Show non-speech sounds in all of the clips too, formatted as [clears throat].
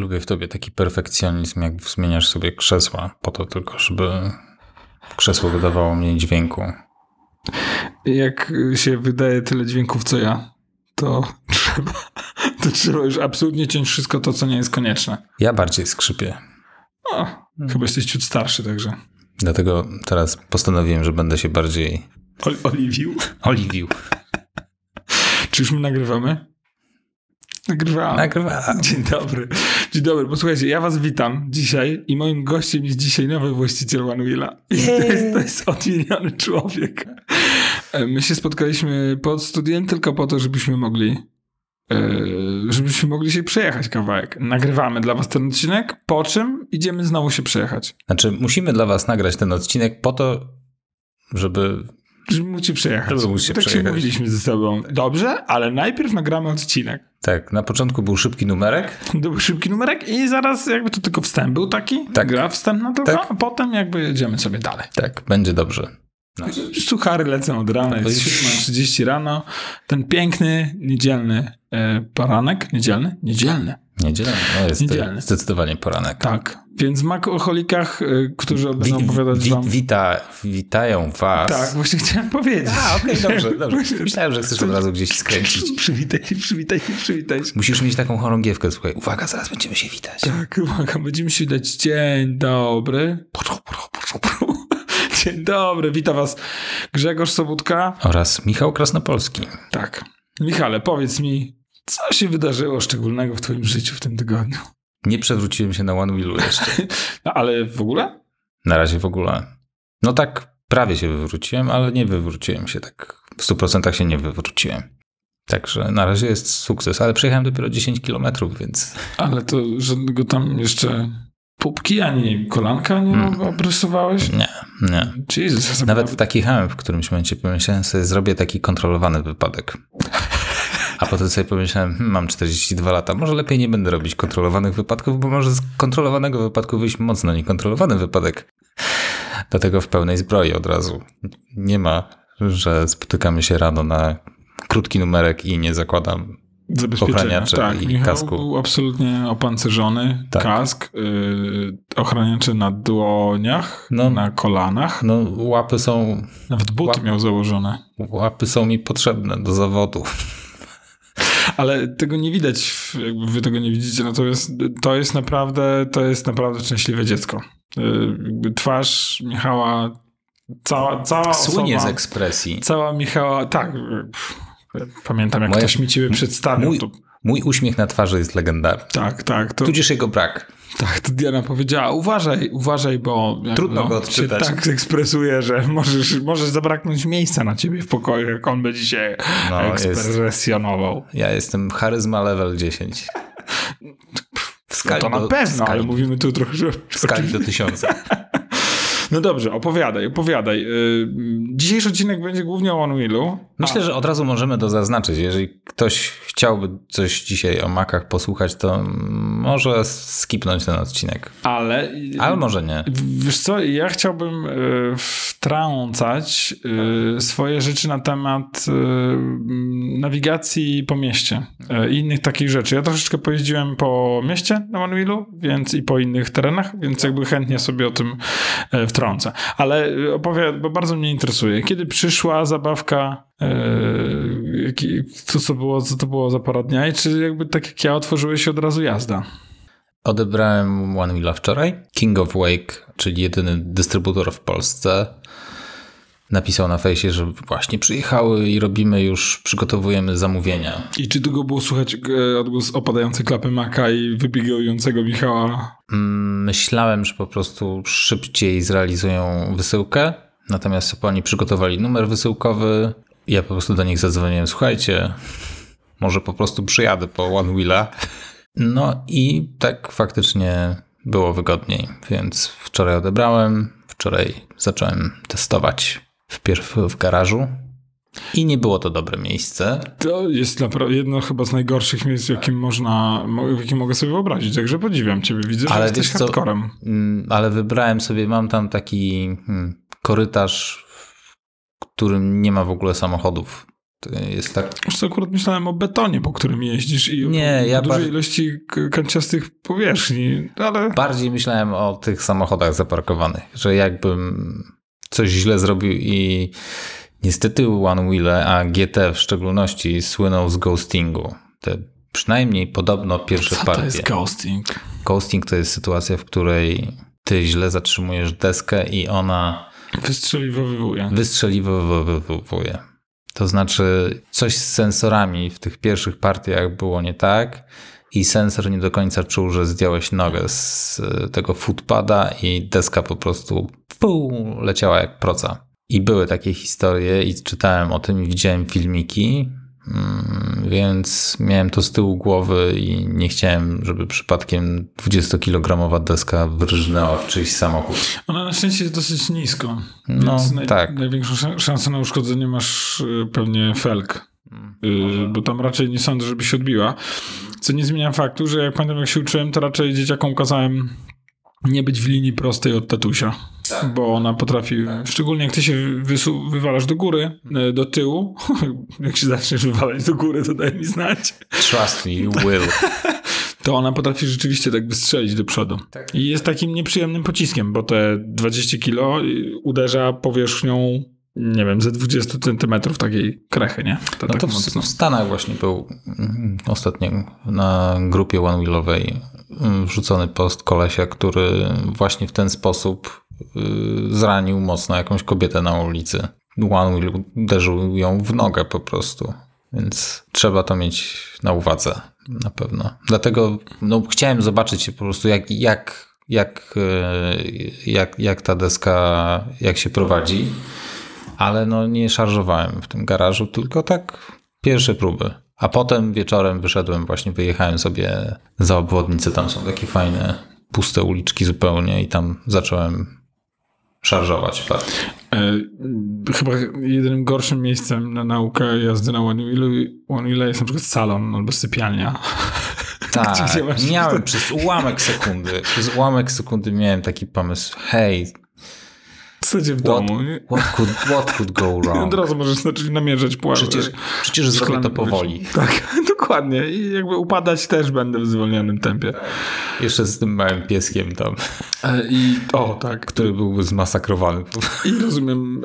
Lubię w tobie taki perfekcjonizm, jak zmieniasz sobie krzesła, po to tylko, żeby krzesło wydawało mniej dźwięku. Jak się wydaje tyle dźwięków, co ja, to [laughs] trzeba, to trzeba już absolutnie ciąć wszystko to, co nie jest konieczne. Ja bardziej skrzypię. O, chyba jesteś ciut starszy, także. Dlatego teraz postanowiłem, że będę się bardziej Ol oliwił. oliwił. [laughs] Czy już my nagrywamy? Nagrywam. [laughs] Dzień dobry. Dzień dobry. Posłuchajcie, ja was witam dzisiaj i moim gościem jest dzisiaj nowy właściciel One Wheela. I to jest, to jest odmieniony człowiek. E, My się spotkaliśmy pod studiem tylko po to, żebyśmy mogli e, żebyśmy mogli się przejechać kawałek. Nagrywamy dla was ten odcinek, po czym idziemy znowu się przejechać. Znaczy, musimy dla was nagrać ten odcinek po to, żeby... Żeby móc się przejechać. Móc się tak się mówiliśmy ze sobą. Dobrze, ale najpierw nagramy odcinek. Tak, na początku był szybki numerek. To był szybki numerek i zaraz jakby to tylko wstęp był taki. Tak. Gra wstępna tylko, Tak. a potem jakby jedziemy sobie dalej. Tak, będzie dobrze. No. Suchary lecą od rana, jest Powiedz- 7.30 rano. Ten piękny, niedzielny e, poranek. Niedzielny? Niedzielny. Niedzielny. No jest Niedzielny. zdecydowanie poranek. Tak. Więc w makoholikach, e, którzy będą opowiadać wi- wam... wita, witają was. Tak, właśnie chciałem powiedzieć. A, okej, dobrze, [laughs] dobrze. Myślałem, że chcesz od razu gdzieś skręcić. [laughs] Przywitaj się, przywitaj się, przywitaj się. Musisz mieć taką chorągiewkę, słuchaj. Uwaga, zaraz będziemy się witać. Tak, uwaga, będziemy się dać. Dzień dobry. [laughs] Dzień dobry, witam was Grzegorz Sobutka. Oraz Michał Krasnopolski. Tak. Michale, powiedz mi, co się wydarzyło szczególnego w twoim życiu w tym tygodniu? Nie przewróciłem się na One Wheelu jeszcze. [laughs] No, ale w ogóle? Na razie w ogóle. No tak, prawie się wywróciłem, ale nie wywróciłem się tak. W 100% się nie wywróciłem. Także na razie jest sukces, ale przejechałem dopiero 10 kilometrów, więc [laughs] Ale to żadnego tam jeszcze pupki ani kolanka nie Mm. obrysowałeś? nie, nie. Sobie Nawet tak jechałem w którymś momencie, pomyślałem sobie, zrobię taki kontrolowany wypadek. [laughs] A potem sobie pomyślałem, hmm, mam 42 lata, może lepiej nie będę robić kontrolowanych wypadków, bo może z kontrolowanego wypadku wyjść mocno niekontrolowany wypadek. Dlatego w pełnej zbroi od razu. Nie ma, że spotykamy się rano na krótki numerek i nie zakładam. Ochraniacze tak, i Michał kasku. był absolutnie opancerzony. Tak. Kask, yy, ochraniacze na dłoniach, No. na kolanach. No, łapy są, Nawet buty Łap- miał założone. łapy są mi potrzebne do zawodu. Ale tego nie widać, jakby wy tego nie widzicie, natomiast to jest naprawdę, to jest naprawdę szczęśliwe dziecko. Jakby Twarz Michała, cała, cała Słynie z osoba, ekspresji. cała Michała, tak, pff, pamiętam jak Moje- ktoś mi ciebie przedstawił, mój- to, Mój uśmiech na twarzy jest legendarny. tak, tak, to, Tudzież jego brak. tak, to Diana powiedziała, uważaj, uważaj, bo Trudno go się odczytać. tak ekspresuje, że możesz, możesz zabraknąć miejsca na ciebie w pokoju, jak on będzie się No, jest, ekspresjonował. ja jestem charyzma level 10. W No skali to na do, pewno, skali, ale mówimy tu trochę... w skali do tysiąca. [laughs] No dobrze, opowiadaj, opowiadaj. Yy, Dzisiejszy odcinek będzie głównie o One Wheelu. Myślę, że od razu możemy to zaznaczyć. Jeżeli ktoś chciałby coś dzisiaj o makach posłuchać, to może skipnąć ten odcinek. Ale, Ale może nie. wiesz co, ja chciałbym y, wtrącać y, swoje rzeczy na temat y, nawigacji po mieście y, i innych takich rzeczy. Ja troszeczkę pojeździłem po mieście na One Wheelu, więc i po innych terenach, więc jakby chętnie sobie o tym y, wtrącę. Ale y, opowiadam, bo bardzo mnie interesuje. Kiedy przyszła zabawka y, jaki- to co było, co to było za pora dnia i czy jakby tak jak ja otworzyłeś się od razu jazda? Odebrałem One Wheela wczoraj. King of Wake, czyli jedyny dystrybutor w Polsce, napisał na fejsie, że właśnie przyjechały i robimy już, przygotowujemy zamówienia. I czy długo było słychać e, odgłos opadającej klapy maka i wybiegającego Michała? Mm, Myślałem, że po prostu szybciej zrealizują wysyłkę, natomiast oni przygotowali numer wysyłkowy. Ja po prostu do nich zadzwoniłem, słuchajcie, może po prostu przyjadę po One Wheela. No i tak faktycznie było wygodniej, więc wczoraj odebrałem, wczoraj zacząłem testować wpierw w garażu i nie było to dobre miejsce. To jest naprawdę jedno chyba z najgorszych miejsc, w jakim można, mo- w jakim mogę sobie wyobrazić. Także podziwiam ciebie. Widzę, że Ale jesteś wiesz co? hardcorem. Mm, ale wybrałem sobie, mam tam taki hmm, korytarz, w którym nie ma w ogóle samochodów. To jest tak. Już co, akurat myślałem o betonie, po którym jeździsz i Nie, o ja dużej bar- ilości kanciastych powierzchni, ale Bardziej myślałem o tych samochodach zaparkowanych, że jakbym coś źle zrobił i niestety One Wheel, a GT w szczególności słynął z ghostingu. Te przynajmniej podobno pierwsze co to partie. jest ghosting? Ghosting to jest sytuacja, w której ty źle zatrzymujesz deskę i ona Wystrzeliwowywuje. wystrzeliwuje. To znaczy, coś z sensorami w tych pierwszych partiach było nie tak i sensor nie do końca czuł, że zdjąłeś nogę z e, tego footpada i deska po prostu pół leciała jak proca. I były takie historie i czytałem o tym i widziałem filmiki, mm, więc miałem to z tyłu głowy i nie chciałem, żeby przypadkiem 20-kilogramowa deska wyrżnęła w czyjś samochód. Ona na szczęście jest dosyć nisko, No, więc naj, tak. największą szan- szansę na uszkodzenie masz y, pewnie felg. Mm. Y, bo tam raczej nie sądzę, żeby się odbiła. Co nie zmienia faktu, że jak pamiętam jak się uczyłem, to raczej dzieciakom kazałem nie być w linii prostej od tatusia. Tak. Bo ona potrafi, szczególnie jak ty się wysu- wywalasz do góry, y, do tyłu, [laughs] jak się zaczniesz wywalać do góry, to daj mi znać, Trust me, you will. [laughs] to ona potrafi rzeczywiście tak wystrzelić do przodu. Tak. I jest takim nieprzyjemnym pociskiem, bo te 20 kilo y, uderza powierzchnią, nie wiem, ze 20 centymetrów takiej krechy, nie? To No tak to w, w Stanach właśnie był mm, ostatnio na grupie one-wheelowej mm, wrzucony post kolesia, który właśnie w ten sposób y, zranił mocno jakąś kobietę na ulicy. One-wheel uderzył ją w nogę po prostu. Więc trzeba to mieć na uwadze na pewno. Dlatego no, chciałem zobaczyć po prostu jak, jak, jak, y, jak, jak ta deska, jak się prowadzi ale no nie szarżowałem w tym garażu, tylko tak pierwsze próby. A potem wieczorem wyszedłem, właśnie wyjechałem sobie za obwodnicę, tam są takie fajne, puste uliczki zupełnie i tam zacząłem szarżować. E, chyba jedynym gorszym miejscem na naukę jazdy na One Wheelu- One Wheelu jest na przykład salon albo sypialnia. [laughs] Tak, miałem przez ułamek sekundy, przez ułamek sekundy miałem taki pomysł, hej, zasadzie w domu. nie? what could, what could go [laughs] Od wrong? razu możesz zacząć namierzać płaszcz. Przecież, przecież zrobię to powoli. Tak, [laughs] dokładnie. I jakby upadać też będę w zwolnionym tempie. Jeszcze z tym małym pieskiem tam, E, I o, tak. który byłby zmasakrowany. I rozumiem,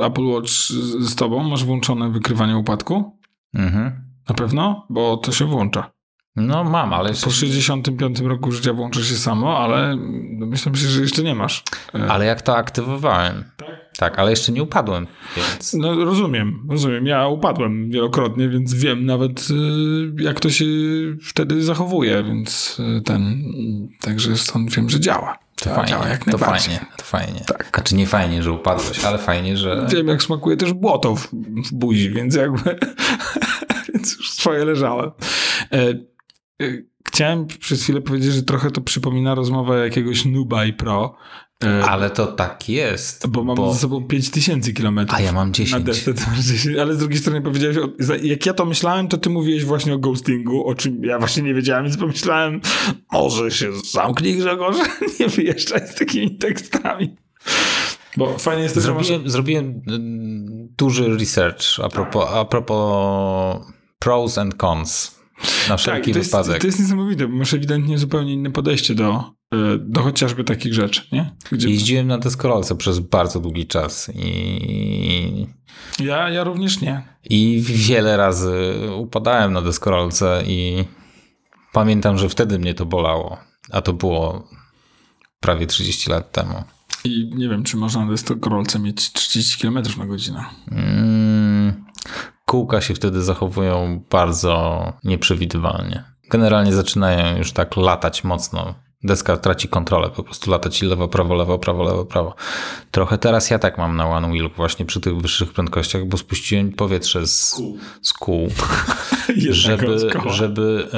e, Apple Watch z, z tobą masz włączone wykrywanie upadku? Mhm. Na pewno? Bo to się włącza. No mam, ale jeszcze Po 65 roku życia włączy się samo, ale myślę, że jeszcze nie masz. E, Ale jak to aktywowałem? Tak? Tak, ale jeszcze nie upadłem, więc. No rozumiem, rozumiem. Ja upadłem wielokrotnie, więc wiem nawet y, jak to się wtedy zachowuje, więc y, ten, także stąd wiem, że działa. To Działa, fajnie, działa jak to fajnie, to fajnie. Tak. Znaczy nie fajnie, że upadłeś, ale fajnie, że. Wiem jak smakuje też błoto w, w buzi, więc jakby [laughs] więc już swoje leżałem. Chciałem przez chwilę powiedzieć, że trochę to przypomina rozmowę jakiegoś Nubai Pro, e, Ale to tak jest. bo mam za sobą 5000 kilometrów. A ja mam Na 10. desce to masz 10, ale z drugiej strony powiedziałeś, jak ja to myślałem, to ty mówiłeś właśnie o ghostingu, o czym ja właśnie nie wiedziałem, więc pomyślałem, może się zamknij Grzegorz, [laughs] nie wyjeżdżaj z takimi tekstami. Bo fajnie jest to, że masz... Zrobiłem, zrobiłem mm, duży research a propos, a propos pros and cons. Na wszelki Tak, to jest, wypadek. to jest niesamowite, bo masz ewidentnie zupełnie inne podejście do, y, do chociażby takich rzeczy, nie? Gdzie Jeździłem na deskorolce przez bardzo długi czas i, ja, ja również nie. i wiele razy upadałem na deskorolce i pamiętam, że wtedy mnie to bolało. A to było prawie 30 lat temu. I nie wiem, czy można na deskorolce mieć 30 km na godzinę. Mm, kółka się wtedy zachowują bardzo nieprzewidywalnie. Generalnie zaczynają już tak latać mocno. Deska traci kontrolę, po prostu latać i lewo, prawo, lewo, prawo, lewo, prawo. Trochę teraz ja tak mam na One Wheel właśnie przy tych wyższych prędkościach, bo spuściłem powietrze z, z kół, [laughs] żeby, żeby,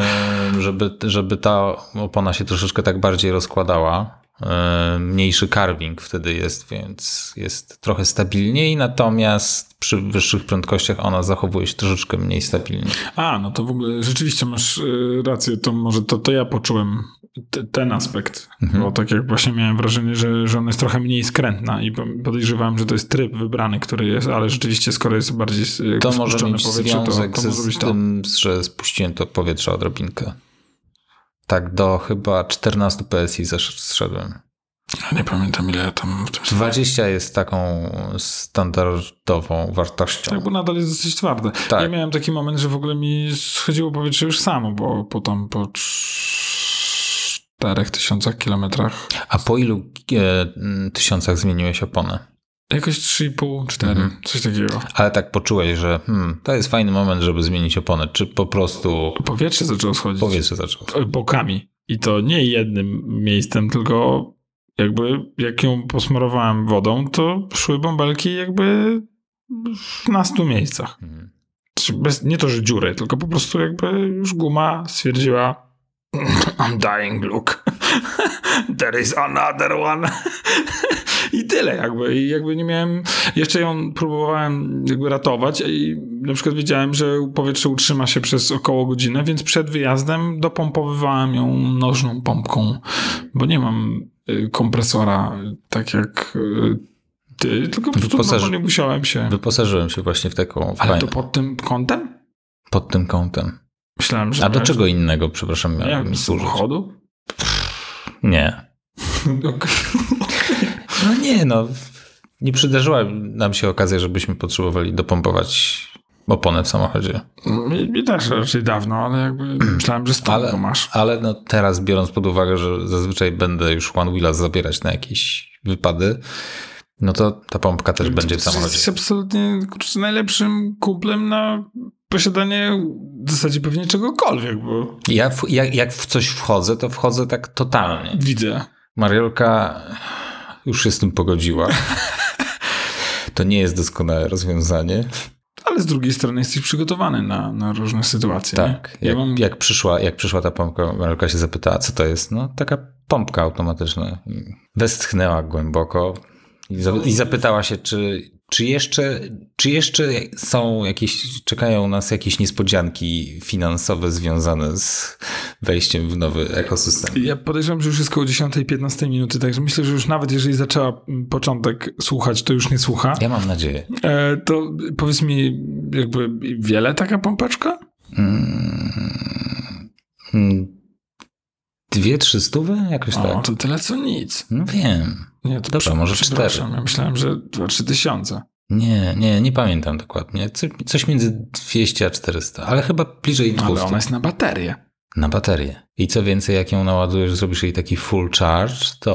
żeby, żeby ta opona się troszeczkę tak bardziej rozkładała. Em, Mniejszy carving wtedy jest, więc jest trochę stabilniej, natomiast przy wyższych prędkościach ona zachowuje się troszeczkę mniej stabilnie. A, no to w ogóle rzeczywiście masz y, rację, to może to, to ja poczułem te, ten aspekt, Mhm. bo tak jak właśnie miałem wrażenie, że, że ona jest trochę mniej skrętna i po- podejrzewałem, że to jest tryb wybrany, który jest, ale rzeczywiście skoro jest bardziej e, To może mieć powietrze, to, związek to może z być to. tym, że spuściłem to powietrze odrobinkę. Tak, do chyba 14 PSI zesz- zszedłem. Ja nie pamiętam ile tam w tym 20 jest taką standardową wartością. Tak, bo nadal jest dosyć twarde. Tak. Ja miałem taki moment, że w ogóle mi schodziło powietrze już samo, bo po tam po 4000 kilometrach A po ilu e, tysiącach zmieniłeś oponę? Jakoś 3,5, 4, Mhm. coś takiego. Ale tak poczułeś, że hmm, to jest fajny moment, żeby zmienić oponę, czy po prostu Powietrze zaczęło schodzić. powietrze zaczęło? bokami. I to nie jednym miejscem, tylko jakby jak ją posmarowałem wodą, to szły bąbelki jakby w nastu miejscach. Mhm. Bez, nie to, że dziury, tylko po prostu jakby już guma stwierdziła [clears throat] I'm dying, Luke. [laughs] There is another one. [laughs] I tyle jakby. I jakby nie miałem... Jeszcze ją próbowałem jakby ratować i na przykład wiedziałem, że powietrze utrzyma się przez około godzinę, więc przed wyjazdem dopompowywałem ją nożną pompką, bo nie mam y, kompresora tak jak y, ty, tylko po prostu Wyposaży- normalnie musiałem się... Wyposażyłem się właśnie w taką Ale fajną, to pod tym kątem? pod tym kątem. Myślałem, że... A do czego innego, przepraszam, miałbym Jak mi służyć? samochodu? Nie. [laughs] No nie, no. Nie przydarzyła nam się okazja, żebyśmy potrzebowali dopompować oponę w samochodzie. Mi, też raczej dawno, ale jakby [clears throat] myślałem, że stąd Ale, masz. ale no teraz biorąc pod uwagę, że zazwyczaj będę już One Wheela zabierać na jakieś wypady, no to ta pompka też będzie w samochodzie. Jesteś absolutnie kurczę, najlepszym kumplem na posiadanie w zasadzie pewnie czegokolwiek, bo Ja, w- jak, jak w coś wchodzę, to wchodzę tak totalnie. widzę. Mariolka już się z tym pogodziła. To nie jest doskonałe rozwiązanie. Ale z drugiej strony jesteś przygotowany na, na różne sytuacje. Tak. Jak, Ja mam, jak, przyszła, jak przyszła ta pompka, Mariolka się zapytała, co to jest. No, taka pompka automatyczna. Westchnęła głęboko i, za, i zapytała się, czy, czy, jeszcze, czy jeszcze są jakieś, czekają nas jakieś niespodzianki finansowe związane z wejściem w nowy ekosystem. ja podejrzewam, że już jest koło 10-15 minuty, także myślę, że już nawet jeżeli zaczęła początek słuchać, to już nie słucha. Ja mam nadzieję. E, to powiedz mi, jakby wiele taka pompeczka? Mm, mm, Dwie, trzy stówy? Jakoś O, tak. to tyle co nic. No wiem. Nie, to Dobra, może cztery. Ja myślałem, że 2-3 tysiące. Nie, nie, nie pamiętam dokładnie. Co- Coś między 200 a 400, ale chyba bliżej No, ale 200 ona jest na baterię. na baterię. I co więcej, jak ją naładujesz, zrobisz jej taki full charge, to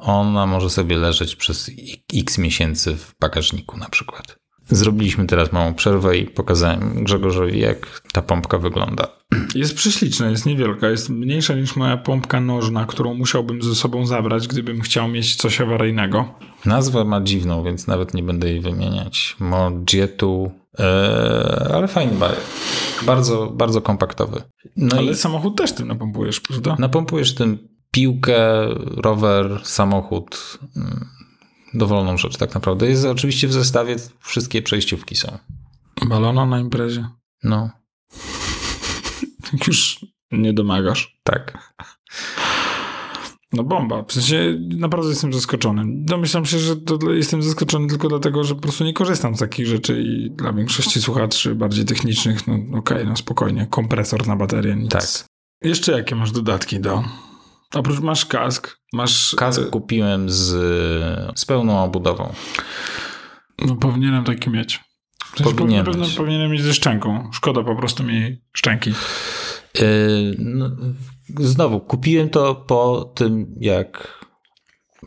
ona może sobie leżeć przez x miesięcy w bagażniku na przykład. Zrobiliśmy teraz małą przerwę i pokazałem Grzegorzowi, jak ta pompka wygląda. Jest prześliczna, jest niewielka, jest mniejsza niż moja pompka nożna, którą musiałbym ze sobą zabrać, gdybym chciał mieć coś awaryjnego. Nazwę ma dziwną, więc nawet nie będę jej wymieniać. Mogietu, e, ale fajny. Bardzo, bardzo kompaktowy. No Ale samochód też tym napompujesz, prawda? napompujesz tym piłkę, rower, samochód. mm, Dowolną rzecz tak naprawdę. Jest oczywiście w zestawie, wszystkie przejściówki są. Balona na imprezie. No, [laughs] już nie domagasz. tak. No bomba. W sensie naprawdę jestem zaskoczony. Domyślam się, że to jestem zaskoczony tylko dlatego, że po prostu nie korzystam z takich rzeczy i dla większości słuchaczy bardziej technicznych, no okej, no spokojnie. Kompresor na baterię, nic. Tak. Jeszcze jakie masz dodatki do... Oprócz masz kask, masz... Kask e, kupiłem z, z pełną obudową. No powinienem taki mieć. W sensie Powinien na pewno powinienem mieć ze szczęką. Szkoda po prostu mi szczęki. Yy, no, znowu, kupiłem to po tym, jak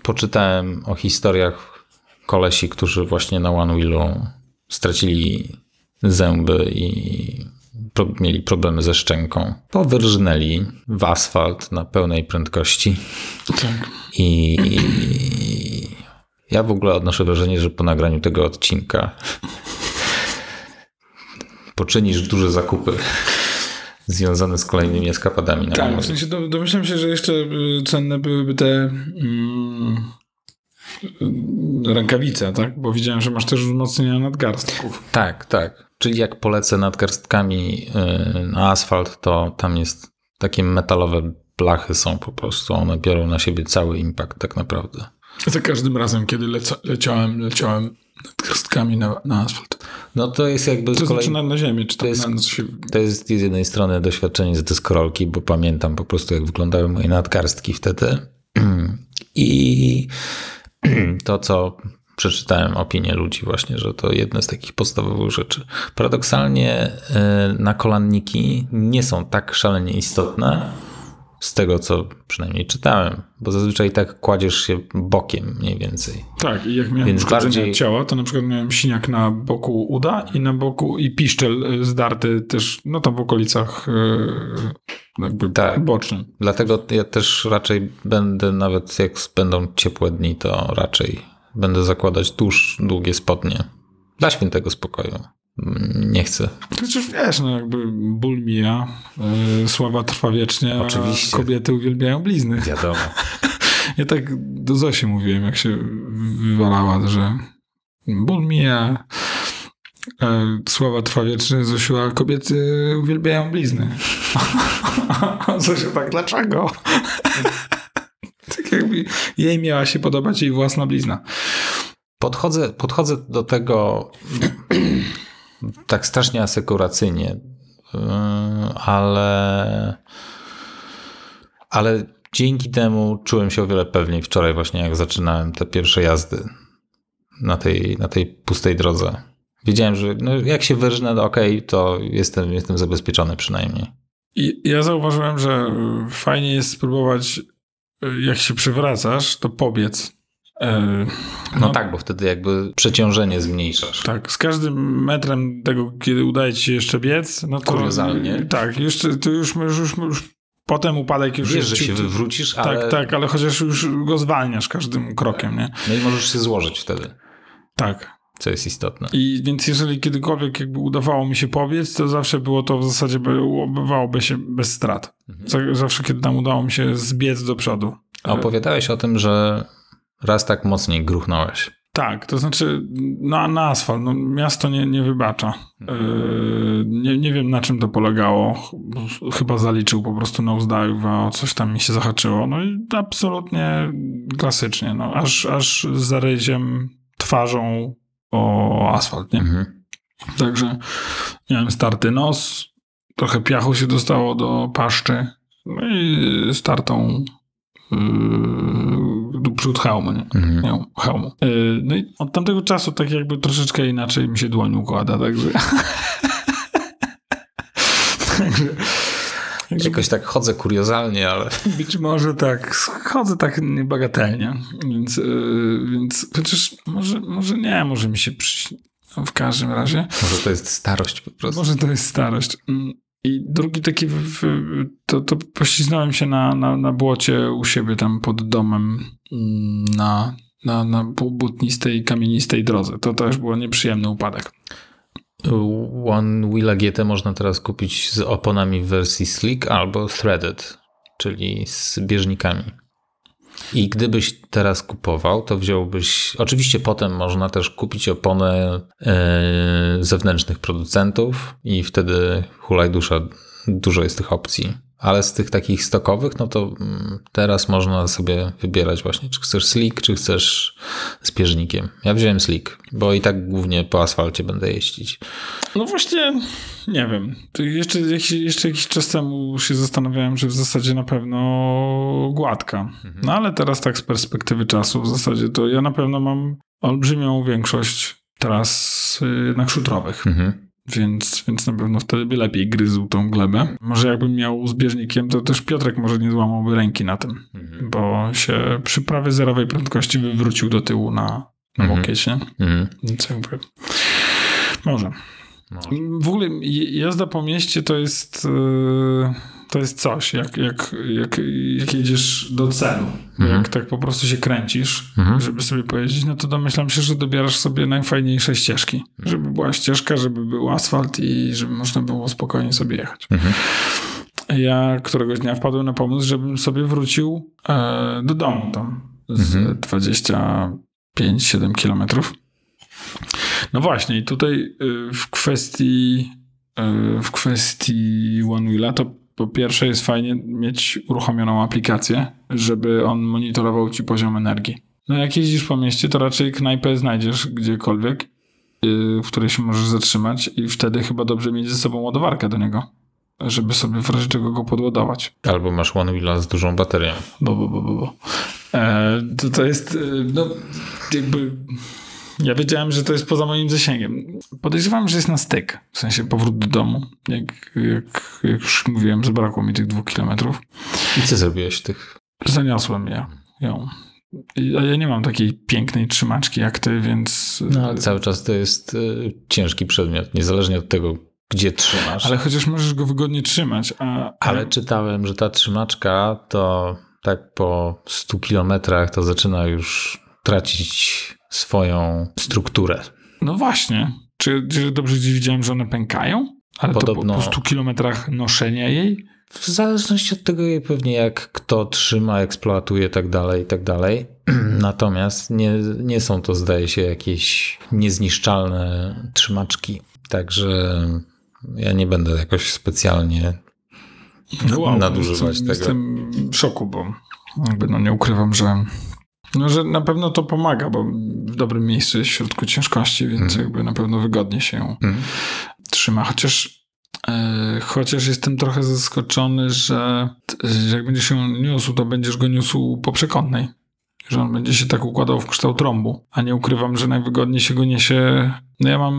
poczytałem o historiach kolesi, którzy właśnie na One Wheelu stracili zęby i pro, mieli problemy ze szczęką. Powyrżnęli w asfalt na pełnej prędkości Tak. i, i ja w ogóle odnoszę wrażenie, że po nagraniu tego odcinka poczynisz duże zakupy związane z kolejnymi eskapadami na Tak, w sensie do, domyślam się, że jeszcze y, cenne byłyby te mm, y, rękawice, tak? Bo widziałem, że masz też wzmocnienia nadgarstków. Tak, tak. Czyli jak polecę nadgarstkami yy, na asfalt, to tam jest takie metalowe blachy są po prostu, one biorą na siebie cały impact tak naprawdę. Za każdym razem, kiedy leca, leciałem, leciałem nad krestkami na, na asfalt. No to jest jakby To kolei... znaczy na, ziemi, czy To to jest, na, się... to jest z jednej strony doświadczenie z deskorolki, bo pamiętam po prostu, jak wyglądały moje nadgarstki wtedy. [clears throat] I [clears throat] to, co przeczytałem opinię ludzi właśnie, że to jedne z takich podstawowych rzeczy. Paradoksalnie y, nakolanniki nie są tak szalenie istotne z tego, co przynajmniej czytałem, bo zazwyczaj tak kładziesz się bokiem mniej więcej. Tak, i jak miałem Więc bardziej- ciała, to na przykład miałem siniak na boku uda i na boku i piszczel y, zdarty też, no tam w okolicach y, jakby Tak. bocznym. Dlatego ja też raczej będę, nawet jak będą ciepłe dni, to raczej będę zakładać dłuż, długie spodnie. Dla świętego spokoju. Nie chcę. Przecież wiesz, no jakby ból mija, y, sława trwa wiecznie, Oczywiście. a kobiety uwielbiają blizny. Wiadomo. [laughs] Ja tak do Zosi mówiłem, jak się wywalała, że ból mija, e, sława trwa wiecznie, Zosiu, a kobiety uwielbiają blizny. A [laughs] Zosia tak, dlaczego? Tak jakby jej miała się podobać jej własna blizna. Podchodzę, podchodzę do tego [clears throat] tak strasznie asekuracyjnie, yy, ale, ale dzięki temu czułem się o wiele pewniej wczoraj właśnie, jak zaczynałem te pierwsze jazdy na tej, na tej pustej drodze. Wiedziałem, że no jak się wyrżnę, to okej, to jestem, jestem zabezpieczony przynajmniej. I ja zauważyłem, że fajnie jest spróbować, jak się przywracasz, to pobiec. E, No, tak, bo wtedy jakby przeciążenie zmniejszasz. Tak, z każdym metrem tego, kiedy udaje ci się jeszcze biec, no to... Kuriozalnie. Tak, jeszcze, to już, już, już, już potem upadek już Wiesz, że się wywrócisz, Tak, ale... tak, ale chociaż już go zwalniasz każdym krokiem, nie? No i możesz się złożyć wtedy, Tak. Co jest istotne. I więc jeżeli kiedykolwiek jakby udawało mi się pobiec, to zawsze było to w zasadzie, by, bywałoby się bez strat. Mhm. Za- Zawsze, kiedy tam udało mi się zbiec do przodu. A opowiadałeś o tym, że raz tak mocniej gruchnąłeś. Tak, to znaczy na, na asfalt. No, miasto nie, nie wybacza. Yy, nie, nie wiem na czym to polegało. Ch- Chyba zaliczył po prostu nosedive, a coś tam mi się zahaczyło. No i absolutnie klasycznie. No, aż, aż z zaryziem twarzą o asfalt, nie? Mhm. Także miałem starty nos, trochę piachu się dostało do paszczy, no i startą yy, przód hełmu, nie? Mhm. miał hełmu. Yy, No i od tamtego czasu tak jakby troszeczkę inaczej mi się dłoń układa, także... [laughs] także... Jakoś tak chodzę kuriozalnie, ale być może tak, chodzę tak niebagatelnie, więc, yy, więc chociaż może, może nie, może mi się przy... no, w każdym razie. może to jest starość po prostu. Może to jest starość. Mm, I drugi taki, w, to, to pośliznąłem się na, na, na błocie u siebie tam pod domem mm, na, na, na błotnistej, kamienistej drodze. To też był nieprzyjemny upadek. One Wheela GT można teraz kupić z oponami w wersji Slick albo Threaded, czyli z bieżnikami. I gdybyś teraz kupował, to wziąłbyś. Oczywiście potem można też kupić opony e, zewnętrznych producentów, i wtedy hulaj dusza, dużo jest tych opcji. Ale z tych takich stokowych, no to mm, teraz można sobie wybierać właśnie, czy chcesz slick, czy chcesz z bieżnikiem. Ja wziąłem slick, bo i tak głównie po asfalcie będę jeździć. No właśnie, nie wiem. Jeszcze, jakiś- jeszcze jakiś czas temu się zastanawiałem, że w zasadzie na pewno gładka. No ale teraz tak z perspektywy czasu w zasadzie to ja na pewno mam olbrzymią większość tras y, jednak szutrowych. Mhm. Więc, więc na pewno wtedy by lepiej gryzł tą glebę. Może jakbym miał z bieżnikiem, to też Piotrek może nie złamałby ręki na tym, Mhm. bo się przy prawie zerowej prędkości wywrócił do tyłu na, na Mhm. łokieć, nie? Mhm. Więc jakby... Może. W ogóle jazda po mieście to jest, yy, to jest coś, jak, jak, jak, jak jedziesz do celu. Mhm. Jak tak po prostu się kręcisz, Mhm. żeby sobie pojeździć, no to domyślam się, że dobierasz sobie najfajniejsze ścieżki. Żeby była ścieżka, żeby był asfalt i żeby można było spokojnie sobie jechać. Mhm. Ja któregoś dnia wpadłem na pomysł, żebym sobie wrócił e, do domu tam z Mhm. 25-7 kilometrów. No właśnie, i tutaj y, w kwestii y, w kwestii One Wheela to po pierwsze jest fajnie mieć uruchomioną aplikację, żeby on monitorował ci poziom energii. No jak jeździsz po mieście, to raczej knajpę znajdziesz gdziekolwiek, yy, w której się możesz zatrzymać i wtedy chyba dobrze mieć ze sobą ładowarkę do niego, żeby sobie w razie czego go podładować. Albo masz One Wheela z dużą baterią. Bo, bo, bo, bo, bo. E, to, to jest, e, no, jakby... Ja wiedziałem, że to jest poza moim zasięgiem. Podejrzewam, że jest na styk, w sensie powrót do domu. Jak, jak, jak już mówiłem, zabrakło mi tych dwóch kilometrów. I co zrobiłeś tych? Zaniosłem je, ją. A ja nie mam takiej pięknej trzymaczki jak ty, więc... No, ale cały czas to jest y, ciężki przedmiot, niezależnie od tego, gdzie trzymasz. Ale chociaż możesz go wygodnie trzymać, a... Ale czytałem, że ta trzymaczka to tak po 100 kilometrach to zaczyna już tracić swoją strukturę. No właśnie. Czy, czy dobrze gdzieś widziałem, że one pękają? Ale Podobno- to po, po 100 kilometrach noszenia jej? W zależności od tego pewnie jak kto trzyma, eksploatuje tak dalej, i tak dalej. [clears throat] Natomiast nie, nie są to zdaje się jakieś niezniszczalne trzymaczki. Także ja nie będę jakoś specjalnie nadużywać jestem, tego. Jestem w szoku, bo jakby no nie ukrywam, że no, że na pewno to pomaga, bo w dobrym miejscu jest w środku ciężkości, więc Mhm. jakby na pewno wygodnie się Mhm. trzyma. Chociaż e, chociaż jestem trochę zaskoczony, że, jak będziesz ją niósł, to będziesz go niósł po przekątnej. Że on będzie się tak układał w kształt rąbu. A nie ukrywam, że najwygodniej się go niesie. No ja mam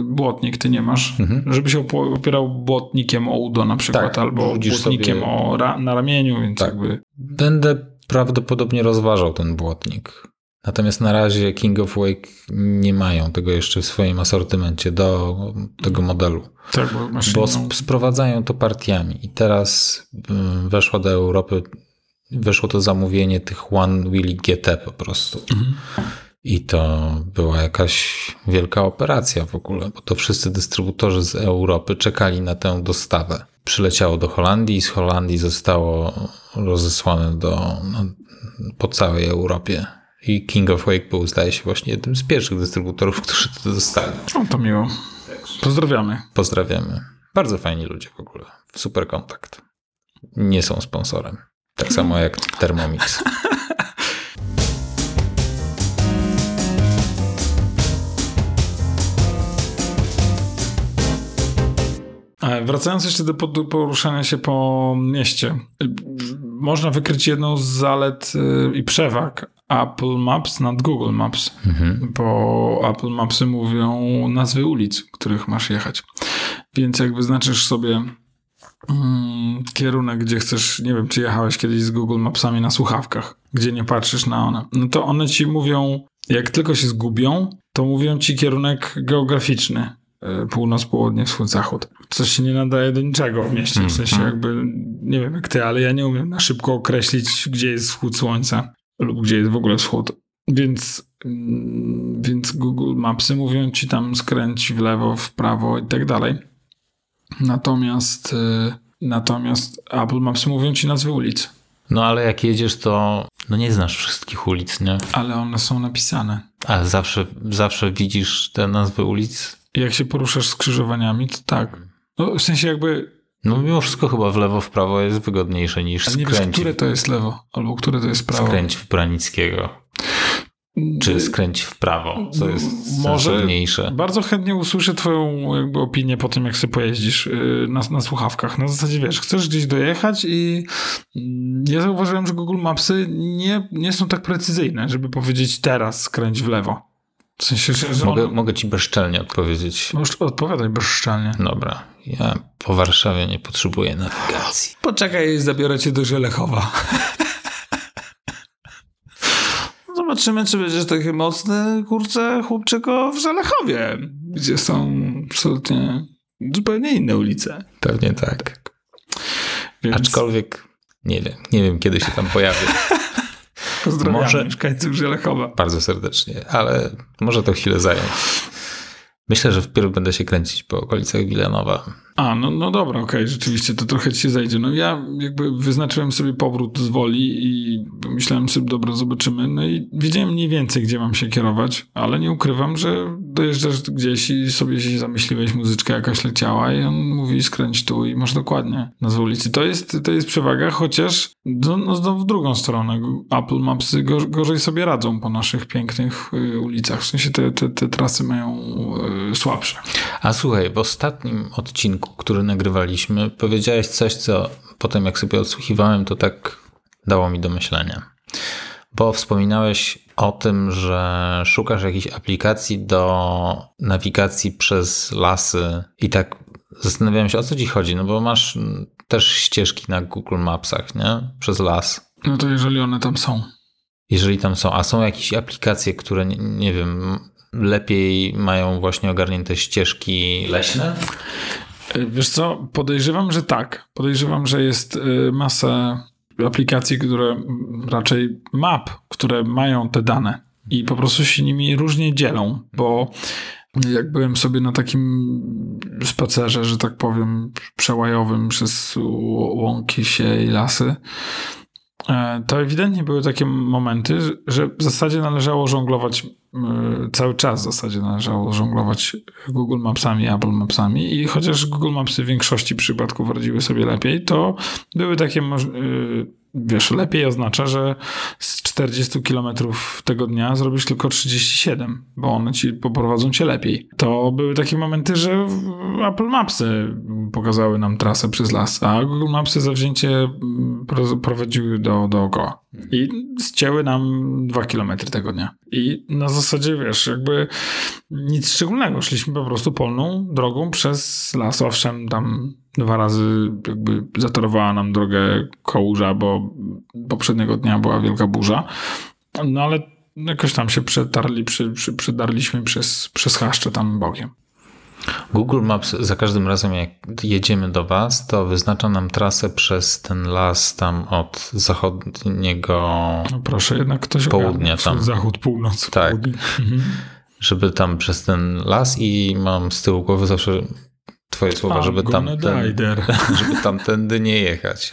y, błotnik, ty nie masz. Mhm. Żeby się opierał błotnikiem o udo na przykład, Tak, albo błotnikiem sobie- o ra- na ramieniu, więc Tak. jakby Będę prawdopodobnie rozważał ten błotnik. Natomiast na razie King of Wake nie mają tego jeszcze w swoim asortymencie do tego modelu. tak, bo Bo sp- sprowadzają to partiami. I teraz y, weszło do Europy, weszło to zamówienie tych One Wheelie GT po prostu. Mhm. I to była jakaś wielka operacja w ogóle, bo to wszyscy dystrybutorzy z Europy czekali na tę dostawę. Przyleciało do Holandii i z Holandii zostało rozesłane do, no, po całej Europie. I King of Wake był, zdaje się, właśnie jednym z pierwszych dystrybutorów, którzy to dostali. O, to miło. Pozdrawiamy. Pozdrawiamy. Bardzo fajni ludzie w ogóle. Super kontakt. Nie są sponsorem. Tak samo jak Thermomix. [laughs] Wracając jeszcze do poruszania się po mieście. Można wykryć jedną z zalet y, i przewag Apple Maps nad Google Maps, Mhm. bo Apple Mapsy mówią nazwy ulic, których masz jechać. Więc jak wyznaczysz sobie mm, kierunek, gdzie chcesz, nie wiem, czy jechałeś kiedyś z Google Mapsami na słuchawkach, gdzie nie patrzysz na one, no to one ci mówią, jak tylko się zgubią, to mówią ci kierunek geograficzny. Y, Północ, południe, wschód, zachód. Coś się nie nadaje do niczego w mieście. W sensie jakby, nie wiem jak ty, ale ja nie umiem na szybko określić, gdzie jest wschód słońca lub gdzie jest w ogóle wschód. Więc, mm, więc Google Mapsy mówią ci tam skręć w lewo, w prawo i tak dalej. Natomiast, y, natomiast Apple Mapsy mówią ci nazwy ulic, No ale jak jedziesz, to no nie znasz wszystkich ulic, nie? ale one są napisane. A zawsze, zawsze widzisz te nazwy ulic. Jak się poruszasz skrzyżowaniami, to tak. No, w sensie jakby, No mimo wszystko chyba w lewo, w prawo jest wygodniejsze niż ale nie wiesz, które to jest lewo, albo które to jest prawo. skręć w Branickiego. Czy skręć w prawo, co jest Może- sensowniejsze. Bardzo chętnie usłyszę twoją jakby opinię po tym, jak sobie pojeździsz yy, na, na słuchawkach. Na zasadzie, wiesz, chcesz gdzieś dojechać i mm, ja zauważyłem, że Google Mapsy nie, nie są tak precyzyjne, żeby powiedzieć teraz skręć w lewo. W sensie, że że Mogę, one- mogę ci bezczelnie odpowiedzieć. Możesz odpowiadać bezszczelnie. Dobra, ja po Warszawie nie potrzebuję nawigacji. Poczekaj, zabiorę cię do Żelechowa. Zobaczymy, czy będziesz taki mocny, kurczę, chłopczyko w Żelechowie, gdzie są absolutnie zupełnie inne ulice. Pewnie tak. Więc Aczkolwiek nie wiem, nie wiem kiedy się tam pojawię. Pozdrawiam może- mieszkańców Żelechowa. Bardzo serdecznie, ale może to chwilę zająć. Myślę, że wpierw będę się kręcić po okolicach Wilanowa. A, no, no dobra, okej, rzeczywiście, to trochę ci się zejdzie. No ja jakby wyznaczyłem sobie powrót z woli i myślałem sobie, dobra, zobaczymy. No i wiedziałem mniej więcej, gdzie mam się kierować, ale nie ukrywam, że dojeżdżasz gdzieś i sobie się zamyśliłeś, muzyczka jakaś leciała i on mówi skręć tu i masz dokładnie nazwę ulicy. To jest, to jest przewaga, chociaż no, no, znowu w drugą stronę. Apple Mapsy go, gorzej sobie radzą po naszych pięknych y, ulicach. W sensie te, te, te trasy mają y, słabsze. A słuchaj, w ostatnim odcinku, który nagrywaliśmy, powiedziałeś coś, co potem jak sobie odsłuchiwałem, to tak dało mi do myślenia. Bo wspominałeś o tym, że szukasz jakiejś aplikacji do nawigacji przez lasy i tak zastanawiałem się, o co ci chodzi, no bo masz też ścieżki na Google Mapsach, nie? Przez las. No to jeżeli one tam są. Jeżeli tam są, a są jakieś aplikacje, które, nie, nie wiem, lepiej mają właśnie ogarnięte ścieżki leśne? Y, Wiesz co, podejrzewam, że tak. Podejrzewam, że jest y, masę aplikacji, które raczej map, które mają te dane i po prostu się nimi różnie dzielą, bo jak byłem sobie na takim spacerze, że tak powiem, przełajowym przez łąki, wsie i lasy, e, to ewidentnie były takie momenty, że w zasadzie należało żonglować, e, cały czas w zasadzie należało żonglować Google Mapsami, Apple Mapsami i chociaż Google Mapsy w większości przypadków radziły sobie lepiej, to były takie, e, wiesz, lepiej oznacza, że z 40 km tego dnia zrobisz tylko 37, bo one ci poprowadzą cię lepiej. To były takie momenty, że Apple Mapsy pokazały nam trasę przez las, a Google Mapsy zawzięcie mm, pro- prowadziły do, dookoła. I zcięły nam 2 km tego dnia. I na zasadzie, wiesz, jakby nic szczególnego. Szliśmy po prostu polną drogą przez las. Owszem, tam dwa razy jakby zatorowała nam drogę kołurza, bo poprzedniego dnia była wielka burza. No ale jakoś tam się przetarli, przy, przy, przedarliśmy przez, przez chaszcze tam bokiem. Google Maps za każdym razem, jak jedziemy do Was, to wyznacza nam trasę przez ten las tam od zachodniego, No proszę, jednak ktoś Południa tam. Zachód, północ, Tak. południe. Mhm. żeby tam przez ten las i mam z tyłu głowy zawsze Twoje słowa, żeby tam, Gonna ten, Dider. [laughs] żeby tamtędy nie jechać.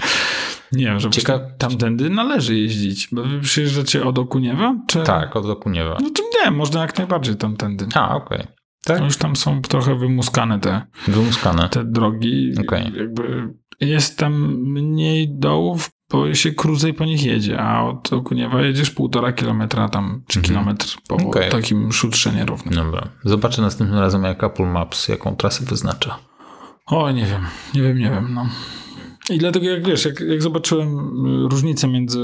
Nie wiem, że Cieka- tamtędy należy jeździć. Bo wy przyjeżdżacie od Okuniewa? Czy... Tak, od Okuniewa. No to nie, można jak najbardziej tamtędy. A, okej. Tak, No już tam są trochę wymuskane te, wymuskane. te drogi. Okej. Jakby jest tam mniej dołów, bo się krócej po nich jedzie, a od Okuniewa jedziesz półtora kilometra tam, czy Mhm. kilometr po Okej. takim szutrze nierównym. Dobra. Zobaczę następnym razem, jak Apple Maps, jaką trasę wyznacza. O, nie wiem, nie wiem, nie wiem, no. I dlatego jak wiesz, jak, jak zobaczyłem y, różnicę między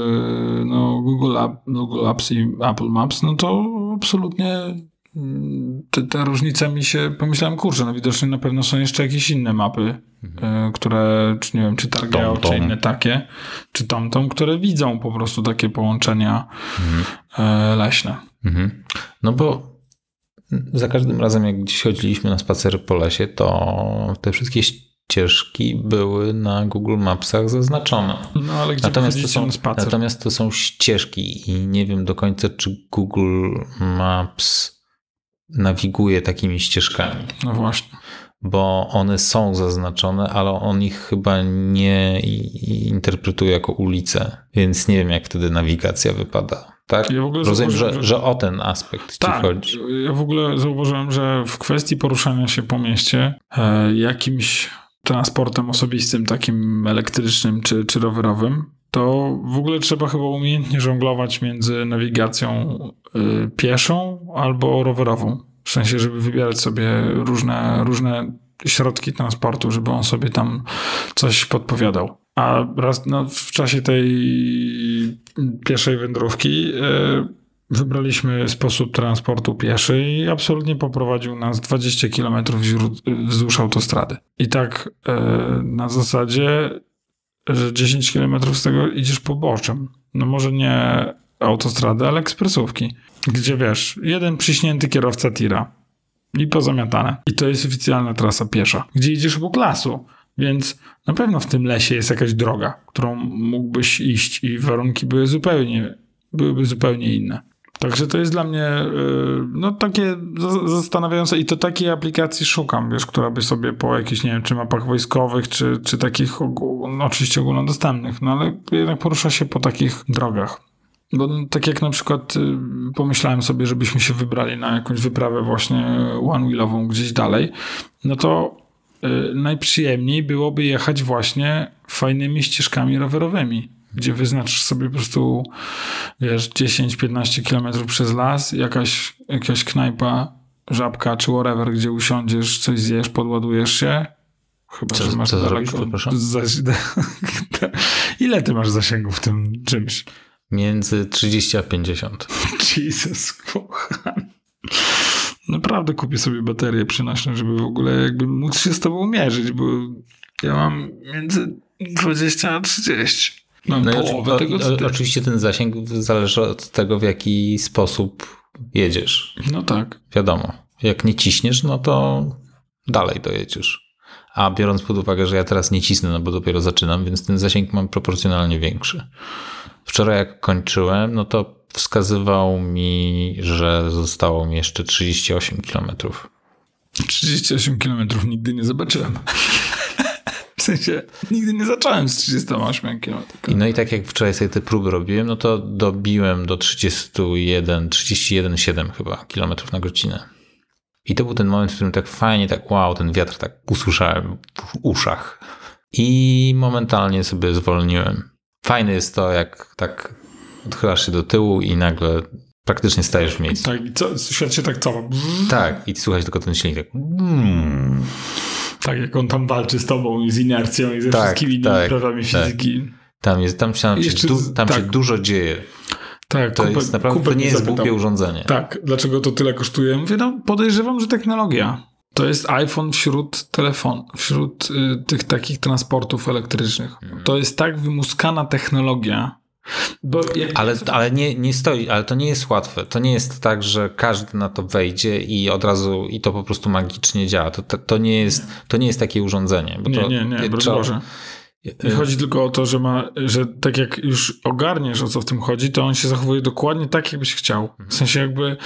no, Google, App, Google Apps i Apple Maps, no to absolutnie mm, te, te różnice mi się, pomyślałem, kurczę, no widocznie na pewno są jeszcze jakieś inne mapy, y, które, czy nie wiem, czy Targeo, czy inne takie, czy TomTom, które widzą po prostu takie połączenia e, leśne. Mhm. No bo za każdym razem, jak gdzieś chodziliśmy na spacery po lesie, to te wszystkie ścieżki były na Google Mapsach zaznaczone. No ale gdzie Natomiast to, są, na spacer? natomiast to są ścieżki i nie wiem do końca, czy Google Maps nawiguje takimi ścieżkami, No właśnie. bo one są zaznaczone, ale on ich chyba nie interpretuje jako ulice, więc nie wiem, jak wtedy nawigacja wypada. Tak? Ja w ogóle Rozumiem, że, że- że o ten aspekt ci Tak, chodzi. ja w ogóle zauważyłem, że w kwestii poruszania się po mieście e, jakimś transportem osobistym, takim elektrycznym czy, czy rowerowym, to w ogóle trzeba chyba umiejętnie żonglować między nawigacją y, pieszą albo rowerową. W sensie, żeby wybierać sobie różne, różne środki transportu, żeby on sobie tam coś podpowiadał. A raz no, w czasie tej pieszej wędrówki y, wybraliśmy sposób transportu pieszy i absolutnie poprowadził nas 20 km wzdłuż autostrady. I tak e, na zasadzie, że 10 km z tego idziesz poboczem. No może nie autostrady, ale ekspresówki. Gdzie wiesz, jeden przyśnięty kierowca tira i pozamiatane. I to jest oficjalna trasa piesza, gdzie idziesz obok lasu. Więc na pewno w tym lesie jest jakaś droga, którą mógłbyś iść i warunki były zupełnie, byłyby zupełnie inne. Także to jest dla mnie y, no takie zastanawiające i to takiej aplikacji szukam, wiesz, która by sobie po jakichś, nie wiem, czy mapach wojskowych, czy, czy takich ogół, no oczywiście ogólnodostępnych, no ale jednak porusza się po takich drogach. Bo no, tak jak na przykład y, pomyślałem sobie, żebyśmy się wybrali na jakąś wyprawę właśnie one-wheelową gdzieś dalej, no to najprzyjemniej byłoby jechać właśnie fajnymi ścieżkami rowerowymi gdzie wyznaczysz sobie po prostu, wiesz, 10-15 kilometrów przez las, jakaś, jakaś knajpa, żabka czy whatever, gdzie usiądziesz, coś zjesz, podładujesz się. Chyba, co, że masz co daleko. Zrobisz, [laughs] Ile ty masz zasięgu w tym czymś? Między 30 a 50. [laughs] Jesus, kochany. Naprawdę kupię sobie baterię przynośną, żeby w ogóle jakby móc się z tobą mierzyć, bo ja mam między 20 a 30. Mam no połowę tego, co ty. Oczywiście ten zasięg zależy od tego, w jaki sposób jedziesz. No tak. Wiadomo. Jak nie ciśniesz, no to dalej dojedziesz. A biorąc pod uwagę, że ja teraz nie cisnę, no bo dopiero zaczynam, więc ten zasięg mam proporcjonalnie większy. Wczoraj jak kończyłem, no to wskazywał mi, że zostało mi jeszcze 38 km. 38 km nigdy nie zobaczyłem. W sensie nigdy nie zacząłem z 38 km. I no i tak jak wczoraj sobie te próby robiłem, no to dobiłem do 31, 31,7 chyba kilometrów na godzinę. I to był ten moment, w którym tak fajnie, tak wow, ten wiatr tak usłyszałem w uszach. I momentalnie sobie zwolniłem. Fajne jest to, jak tak odchylasz się do tyłu i nagle praktycznie stajesz w miejscu. Tak, i co, świat się tak cofał. Tak, i słuchaj tylko ten silnik tak. Mm. Tak, jak on tam walczy z tobą i z inercją i ze tak, wszystkimi innymi tak, prawami tak. fizyki. Tam, jest, tam, się, Jeszcze, du, tam tak. się dużo dzieje. Tak, to kupę, jest naprawdę to nie jest głupie urządzenie. Tak, dlaczego to tyle kosztuje? Mówię, no podejrzewam, że technologia. To jest iPhone wśród telefon, wśród y, tych takich transportów elektrycznych. Hmm. To jest tak wymuskana technologia, ale ale nie, nie stoi, ale to nie jest łatwe. To nie jest tak, że każdy na to wejdzie i od razu i to po prostu magicznie działa. To, to, to nie, jest, to nie jest takie urządzenie. Bo nie, to, nie, nie, broń Boże. Nie chodzi tylko o to, że ma, że tak jak już ogarniesz o co w tym chodzi, to on się zachowuje dokładnie tak, jakbyś chciał. W sensie jakby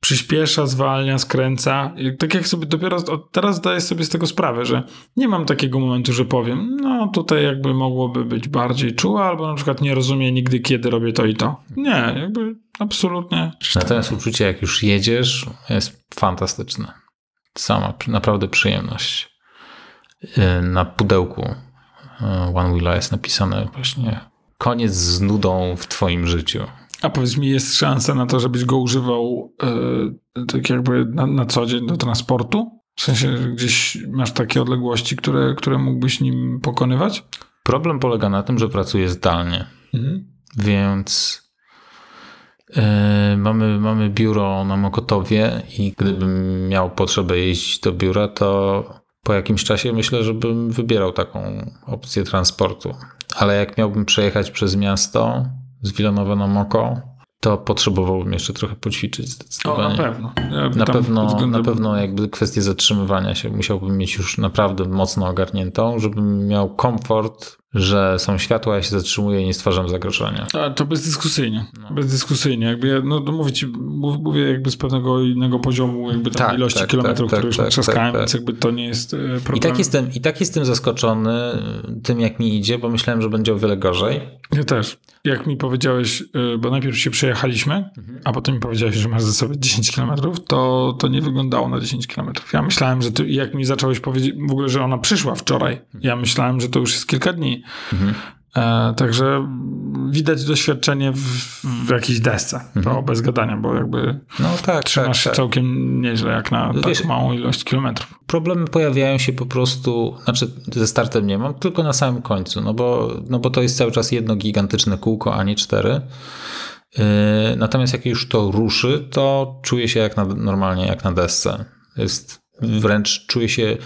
przyspiesza, zwalnia, skręca. I tak jak sobie dopiero teraz zdaję sobie z tego sprawę, że nie mam takiego momentu, że powiem, no tutaj jakby mogłoby być bardziej czuła, albo na przykład nie rozumie nigdy, kiedy robię to i to. Nie, jakby absolutnie. Natomiast uczucie, jak już jedziesz, jest fantastyczne. Sama naprawdę przyjemność. Y, na pudełku y, One Wheela jest napisane właśnie koniec z nudą w twoim życiu. A powiedz mi, jest szansa na to, żebyś go używał yy, tak jakby na, na co dzień do transportu? W sensie, że gdzieś masz takie odległości, które, które mógłbyś nim pokonywać? Problem polega na tym, że pracuję zdalnie. Mhm. Więc yy, mamy, mamy biuro na Mokotowie i gdybym miał potrzebę jeździć do biura, to po jakimś czasie myślę, że bym wybierał taką opcję transportu. Ale jak miałbym przejechać przez miasto, z Villanova na Moko, to potrzebowałbym jeszcze trochę poćwiczyć zdecydowanie. O, na pewno. Ja na pewno, względem... na pewno jakby kwestię zatrzymywania się musiałbym mieć już naprawdę mocno ogarniętą, żebym miał komfort że są światła, ja się zatrzymuję i nie stwarzam zagrożenia. A, to bezdyskusyjnie. No. Bezdyskusyjnie. Jakby ja, no to mówię ci, mówię jakby z pewnego innego poziomu jakby tam tak, ilości tak, kilometrów, tak, które już tak, trzaskałem, tak, więc jakby to nie jest problem. I tak, jestem, I tak jestem zaskoczony tym, jak mi idzie, bo myślałem, że będzie o wiele gorzej. Ja też. Jak mi powiedziałeś, y, bo najpierw się przejechaliśmy, mhm. a potem mi powiedziałeś, że masz ze sobą 10 kilometrów, to, to nie wyglądało na 10 kilometrów. Ja myślałem, że ty, jak mi zacząłeś powiedzieć w ogóle, że ona przyszła wczoraj, mhm. ja myślałem, że to już jest kilka dni. Mhm. E, także widać doświadczenie w, w jakiejś desce, mhm. to bez gadania, bo jakby no, tak, trzymasz tak, się tak. całkiem nieźle jak na tak Wiesz, małą ilość kilometrów. Problemy pojawiają się po prostu, znaczy ze startem nie mam, tylko na samym końcu, no bo, no bo to jest cały czas jedno gigantyczne kółko, a nie cztery. Yy, natomiast jak już to ruszy, to czuję się jak na, normalnie jak na desce. Jest wręcz czuję się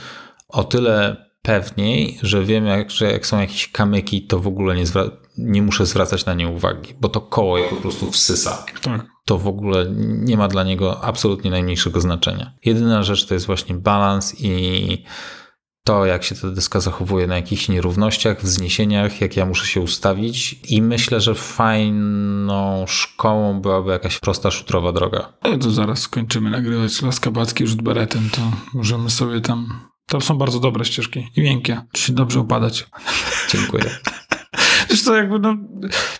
o tyle pewniej, że wiem, jak, że jak są jakieś kamyki, to w ogóle nie, nie muszę zwracać na nie uwagi, bo to koło je po prostu wsysa. Tak. To w ogóle nie ma dla niego absolutnie najmniejszego znaczenia. Jedyna rzecz to jest właśnie balans i to, jak się ta deska zachowuje na jakichś nierównościach, wzniesieniach, jak ja muszę się ustawić i myślę, że fajną szkołą byłaby jakaś prosta szutrowa droga. No to zaraz skończymy nagrywać Laskabacki rzut beretem, to możemy sobie tam... Tam są bardzo dobre ścieżki i miękkie. Musi się dobrze upadać. [laughs] Dziękuję. [laughs] Zresztą jakby no,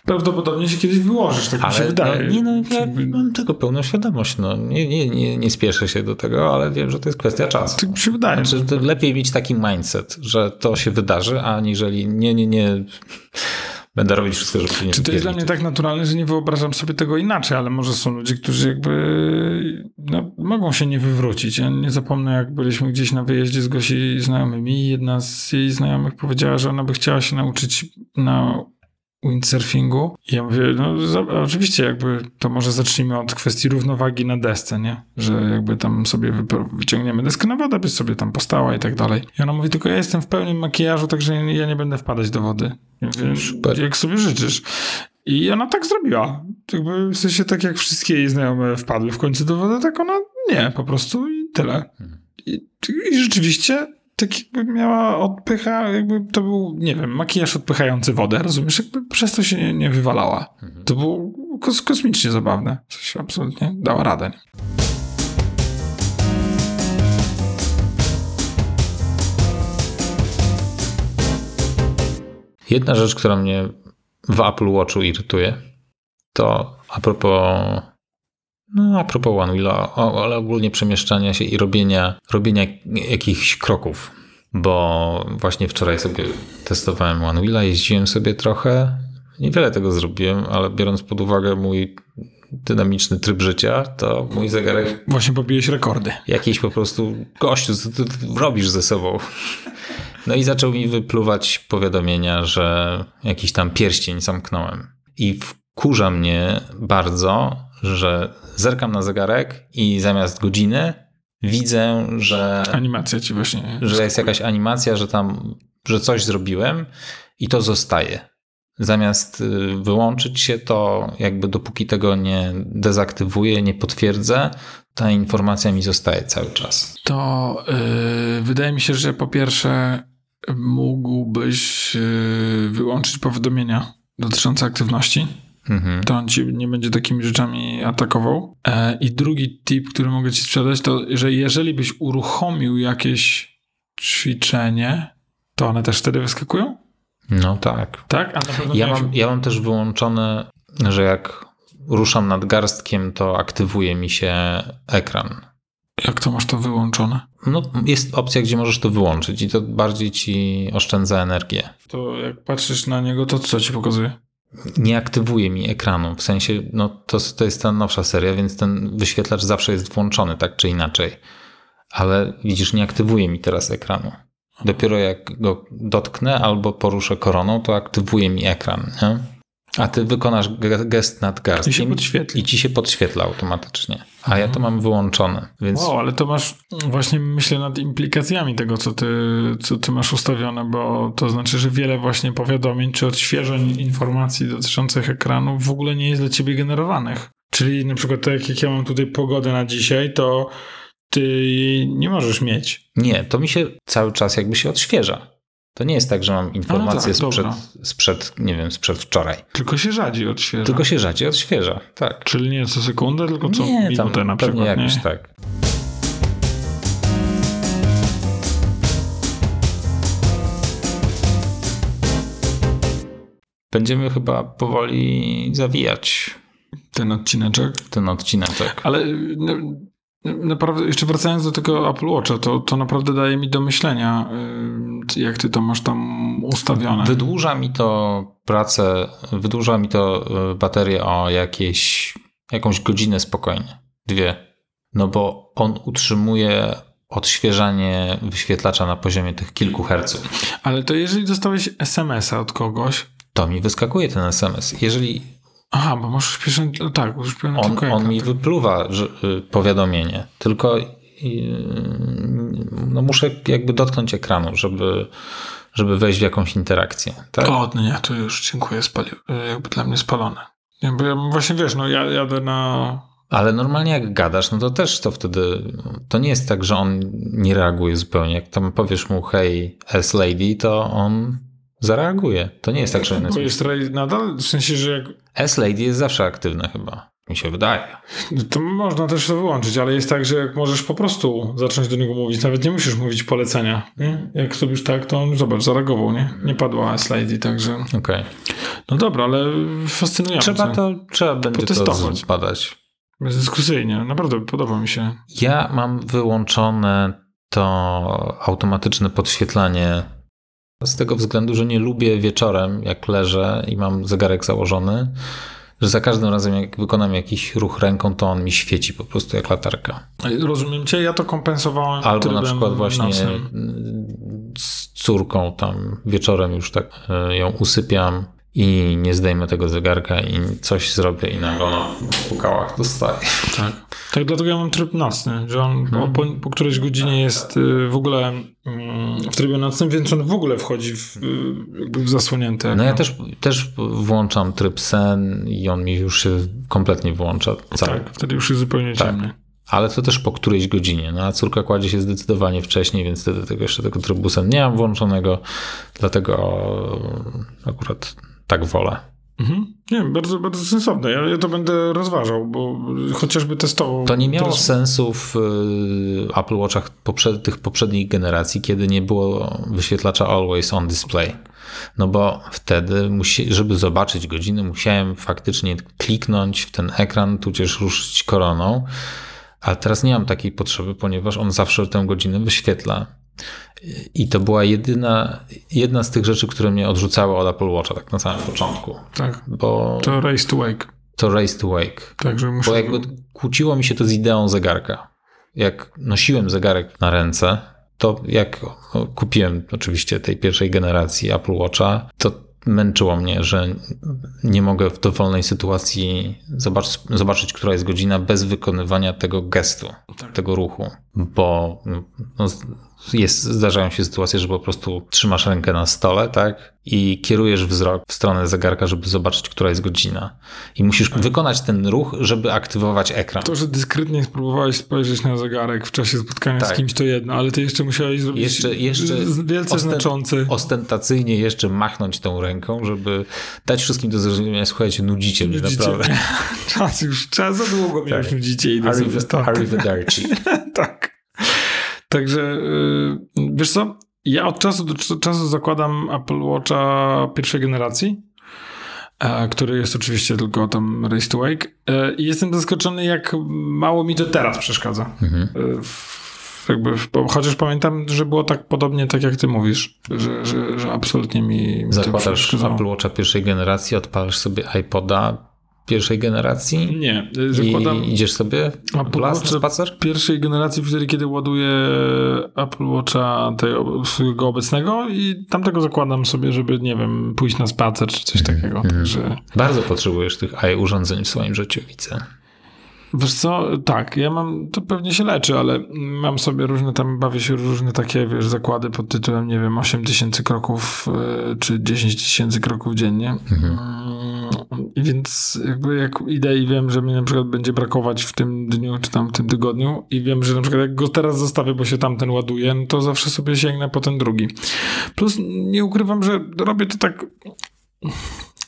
prawdopodobnie się kiedyś wyłożysz, tak mi się Ale wydaje. no, nie, no, ja mam tego pełną świadomość. No. Nie, nie, nie, nie spieszę się do tego, ale wiem, że to jest kwestia czasu. Tak mi się wydaje. Znaczy, to lepiej mieć taki mindset, że to się wydarzy, aniżeli nie, nie, nie będę robić wszystko, żeby się nie Czy to jest dla mnie tak naturalne, że nie wyobrażam sobie tego inaczej, ale może są ludzie, którzy jakby no, mogą się nie wywrócić. Ja nie zapomnę, jak byliśmy gdzieś na wyjeździe z Gosi znajomymi i jedna z jej znajomych powiedziała, że ona by chciała się nauczyć na windsurfingu. I ja mówię, no za, oczywiście jakby to może zacznijmy od kwestii równowagi na desce, nie? Że jakby tam sobie wyciągniemy deskę na wodę, byś sobie tam postała i tak dalej. I ona mówi, tylko ja jestem w pełnym makijażu, także ja nie będę wpadać do wody. Ja mówię, Super. jak sobie życzysz. I ona tak zrobiła. Jakby w sensie tak jak wszystkie jej znajome wpadły w końcu do wody, tak ona nie, po prostu i tyle. I, i rzeczywiście tak jakby miała odpycha, jakby to był, nie wiem, makijaż odpychający wodę, rozumiesz? Jakby przez to się nie, nie wywalała. To było kos kosmicznie zabawne. Sensie absolutnie dała radę. Nie? Jedna rzecz, która mnie w Apple Watchu irytuje, to a propos, no a propos One Wheela, ale ogólnie przemieszczania się i robienia, robienia jakichś kroków. Bo właśnie wczoraj sobie testowałem One Wheela, jeździłem sobie trochę. Niewiele tego zrobiłem, ale biorąc pod uwagę mój dynamiczny tryb życia, to mój zegarek Właśnie pobiłeś rekordy. jakiś po prostu gościu, co ty robisz ze sobą. No i zaczął mi wypluwać powiadomienia, że jakiś tam pierścień zamknąłem. I wkurza mnie bardzo, że zerkam na zegarek i zamiast godziny widzę, że, Animacja ci właśnie. że jest jakaś animacja, że tam, że coś zrobiłem i to zostaje. Zamiast y, wyłączyć się, to jakby dopóki tego nie dezaktywuję, nie potwierdzę, ta informacja mi zostaje cały czas. To yy, wydaje mi się, że po pierwsze mógłbyś yy, wyłączyć powiadomienia dotyczące aktywności. Mhm. To on ci nie będzie takimi rzeczami atakował. E, I drugi tip, który mogę ci sprzedać, to że jeżeli byś uruchomił jakieś ćwiczenie, to one też wtedy wyskakują? No tak. Tak? A na pewno Ja miałeś- mam, ja mam też wyłączone, że jak ruszam nadgarstkiem, to aktywuje mi się ekran. Jak to masz to wyłączone? No, jest opcja, gdzie możesz to wyłączyć i to bardziej ci oszczędza energię. To jak patrzysz na niego, to co ci pokazuje? Nie aktywuje mi ekranu, w sensie, no to, to jest ta nowsza seria, więc ten wyświetlacz zawsze jest włączony, tak czy inaczej. Ale widzisz, nie aktywuje mi teraz ekranu. Dopiero jak go dotknę albo poruszę koroną, to aktywuje mi ekran. Nie? A ty wykonasz ge- gest nad I garstkiem podświetli. i ci się podświetla automatycznie. A ja to mam wyłączone, więc Wow, ale to masz, właśnie myślę nad implikacjami tego, co ty, co ty masz ustawione, bo to znaczy, że wiele właśnie powiadomień czy odświeżeń informacji dotyczących ekranu w ogóle nie jest dla ciebie generowanych. Czyli na przykład tak jak ja mam tutaj pogodę na dzisiaj, to ty nie możesz mieć. nie, to mi się cały czas jakby się odświeża. To nie jest tak, że mam informację tak, sprzed, sprzed, nie wiem, sprzed wczoraj. Tylko się rzadziej odświeża. Tylko się rzadziej odświeża, tak. Czyli nie co sekundę, tylko co nie, minutę na przykład. jakoś Nie? tak. Będziemy chyba powoli zawijać Ten odcineczek. ten odcineczek. Ale no, naprawdę, jeszcze wracając do tego Apple Watcha, to, to naprawdę daje mi do myślenia, y, jak ty to masz tam ustawione. Wydłuża mi to pracę, wydłuża mi to y, baterię o jakieś, jakąś godzinę spokojnie. Dwie. No bo on utrzymuje odświeżanie wyświetlacza na poziomie tych kilku herców. Ale to jeżeli dostałeś SMS-a od kogoś, To mi wyskakuje ten SMS. Jeżeli aha, bo masz przyspieszony, no tak, już przyspieszony on, tylko on mi tak. wypluwa że, y, powiadomienie, tylko y, no muszę jakby dotknąć ekranu, żeby, żeby wejść w jakąś interakcję. Tak? O, no nie, to już dziękuję, spalił, y, jakby dla mnie spalone. Nie, bo ja właśnie wiesz, no ja jadę na Ale normalnie jak gadasz, no to też to wtedy, to nie jest tak, że on nie reaguje zupełnie. Jak tam powiesz mu hej, S-Lady, to on zareaguje. To nie jest tak, że jest... Bo jest nadal? W sensie, że jak... S-Lady jest zawsze aktywna chyba, mi się wydaje. To można też to wyłączyć, ale jest tak, że jak możesz po prostu zacząć do niego mówić, nawet nie musisz mówić polecenia. Nie? Jak zrobisz tak, to on, zobacz, zareagował, nie? Nie padła S-Lady, także... Okej. No dobra, ale fascynujące. Trzeba to, trzeba będzie to zbadać. Bezdyskusyjnie, naprawdę podoba mi się. Ja mam wyłączone to automatyczne podświetlanie z tego względu, że nie lubię wieczorem, jak leżę i mam zegarek założony, że za każdym razem, jak wykonam jakiś ruch ręką, to on mi świeci po prostu jak latarka. Rozumiem cię, ja to kompensowałem Albo na przykład właśnie nocnym. z córką tam wieczorem już tak e, ją usypiam i nie zdejmę tego zegarka i coś zrobię i nagle ona po kałach dostaje. Tak. tak, dlatego ja mam tryb nocny, że on Mhm. po, po którejś godzinie jest y, w ogóle mm, w trybie nocnym, więc on w ogóle wchodzi w, y, w zasłonięte. No ja ekran. też, też włączam tryb sen i on mi już się kompletnie włącza cały. Tak, wtedy już jest zupełnie Tak. ciemny. Ale to też po którejś godzinie. No a córka kładzie się zdecydowanie wcześniej, więc wtedy tego jeszcze tego trybu sen nie mam włączonego, dlatego akurat tak wolę. Mhm. Nie, bardzo, bardzo sensowne. Ja, ja to będę rozważał, bo chociażby testował. To nie miało teraz- sensu w y, Apple Watchach tych poprzednich generacji, kiedy nie było wyświetlacza Always On Display. No bo wtedy, musi, żeby zobaczyć godzinę, musiałem faktycznie kliknąć w ten ekran, tudzież ruszyć koroną. Ale teraz nie mam takiej potrzeby, ponieważ on zawsze tę godzinę wyświetla. I to była jedyna, jedna z tych rzeczy, które mnie odrzucały od Apple Watcha tak na samym początku. Tak, Bo to Race to Wake. to race to wake. Także muszę... Bo jakby kłóciło mi się to z ideą zegarka. Jak nosiłem zegarek na ręce, to jak o, kupiłem oczywiście tej pierwszej generacji Apple Watcha, to męczyło mnie, że nie mogę w dowolnej sytuacji zobacz, zobaczyć, która jest godzina bez wykonywania tego gestu, Tak. tego ruchu, bo no, jest, zdarzają się sytuacje, że po prostu trzymasz rękę na stole, tak? I kierujesz wzrok w stronę zegarka, żeby zobaczyć, która jest godzina. I musisz wykonać ten ruch, żeby aktywować ekran. To, że dyskretnie spróbowałeś spojrzeć na zegarek w czasie spotkania z Tak. kimś, to jedno, ale ty jeszcze musiałeś zrobić Jeszcze- jeszcze z- wielce ostent- znaczący. Ostentacyjnie jeszcze machnąć tą ręką, żeby dać wszystkim do zrozumienia, słuchajcie, nudzicie mnie Nudzicie. naprawdę. [laughs] Czas już, czas za długo mnie Tak. już nudzicie. Arrivederci. [laughs] tak. Także yy, wiesz co? Ja od czasu do cz- czasu zakładam Apple Watcha pierwszej generacji, e, który jest oczywiście tylko tam Race to Wake e, i jestem zaskoczony, jak mało mi to teraz przeszkadza. Mhm. E, jakby, chociaż pamiętam, że było tak podobnie, tak jak ty mówisz, że, że, że absolutnie mi, Zakładasz. Apple Watcha pierwszej generacji, odpalasz sobie iPoda pierwszej generacji Nie, e, zakładam i idziesz sobie Apple na spacer? pierwszej generacji, wtedy kiedy ładuję Apple Watcha tego swojego obecnego i tamtego zakładam sobie, żeby, nie wiem, pójść na spacer czy coś takiego. Także Bardzo potrzebujesz tych AI urządzeń w swoim życiu, widzę. wiesz co, tak, ja mam, to pewnie się leczy, ale mam sobie różne tam, bawię się różne takie, wiesz, zakłady pod tytułem, nie wiem, 8 tysięcy kroków y, czy 10 tysięcy kroków dziennie. Mm, I więc jakby jak idę i wiem, że mi na przykład będzie brakować w tym dniu czy tam w tym tygodniu i wiem, że na przykład jak go teraz zostawię, bo się tamten ładuje, no to zawsze sobie sięgnę po ten drugi. Plus nie ukrywam, że robię to tak...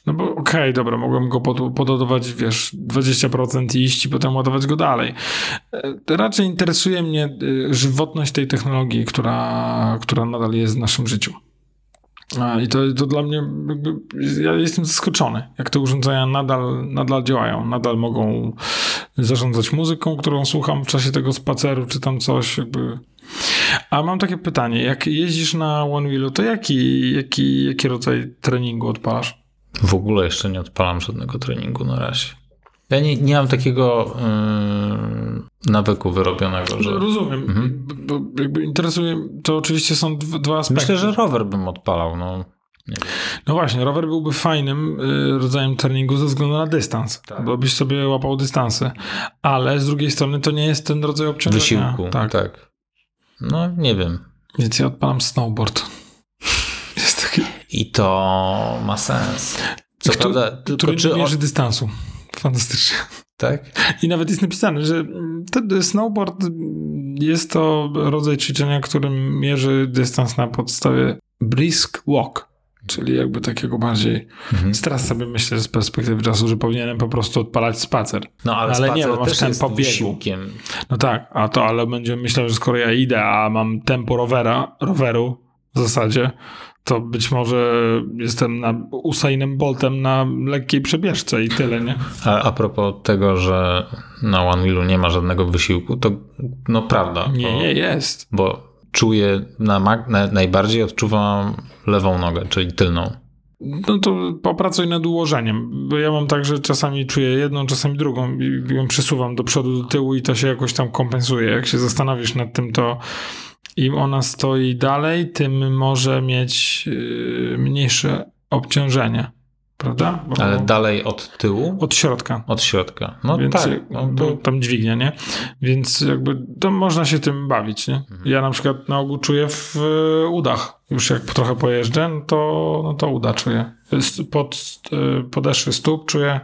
No bo okej, dobra, mogłem go pod, pododawać, wiesz, 20% i iść i potem ładować go dalej. E, Raczej interesuje mnie e, żywotność tej technologii, która, która nadal jest w naszym życiu. I to, to dla mnie, ja jestem zaskoczony, jak te urządzenia nadal, nadal działają, nadal mogą zarządzać muzyką, którą słucham w czasie tego spaceru, czy tam coś, jakby. A mam takie pytanie, jak jeździsz na One Wheelu, to jaki, jaki, jaki rodzaj treningu odpalasz? W ogóle jeszcze nie odpalam żadnego treningu na razie. Ja nie, nie mam takiego yy, nawyku wyrobionego, że... Rozumiem, bo bo jakby interesuje, to oczywiście są dwa, aspekty. Myślę, że rower bym odpalał, no. No właśnie, rower byłby fajnym y, rodzajem treningu ze względu na dystans, Tak. bo byś sobie łapał dystansy, ale z drugiej strony to nie jest ten rodzaj obciążenia. Wysiłku, Tak. tak. No, nie wiem. Więc ja odpalam snowboard. [laughs] Jest taki, I to ma sens. Co Kto- prawda, tylko który czy mierzy dystansu. Fantastycznie. Tak? I nawet jest napisane, że snowboard jest to rodzaj ćwiczenia, którym mierzy dystans na podstawie brisk walk, czyli jakby takiego bardziej. Mhm. Teraz sobie myślę z perspektywy czasu, że powinienem po prostu odpalać spacer. No ale, Ale nie, bo masz też ten jest po biegu. No tak, a to ale będziemy myślał, że skoro ja idę, a mam tempo rowera, roweru w zasadzie, to być może jestem na Usainem Boltem na lekkiej przebieżce i tyle, nie? A, a propos tego, że na One Wheelu nie ma żadnego wysiłku, to no prawda. Nie, bo, nie, jest. Bo czuję, na, na, najbardziej odczuwam lewą nogę, czyli tylną. No to popracuj nad ułożeniem, bo ja mam tak, że czasami czuję jedną, czasami drugą i ją przesuwam do przodu, do tyłu i to się jakoś tam kompensuje. Jak się zastanowisz nad tym, to im ona stoi dalej, tym może mieć yy, mniejsze obciążenie, prawda? Bo Ale dalej od tyłu, Od środka. od środka. No Więc tak. No, bo tam dźwignia, nie? Więc jakby to można się tym bawić, nie? Mhm. Ja na przykład na ogół czuję w e, udach. Już jak trochę pojeżdżę, no to, no to uda czuję. Pod e, podeszwy stóp czuję,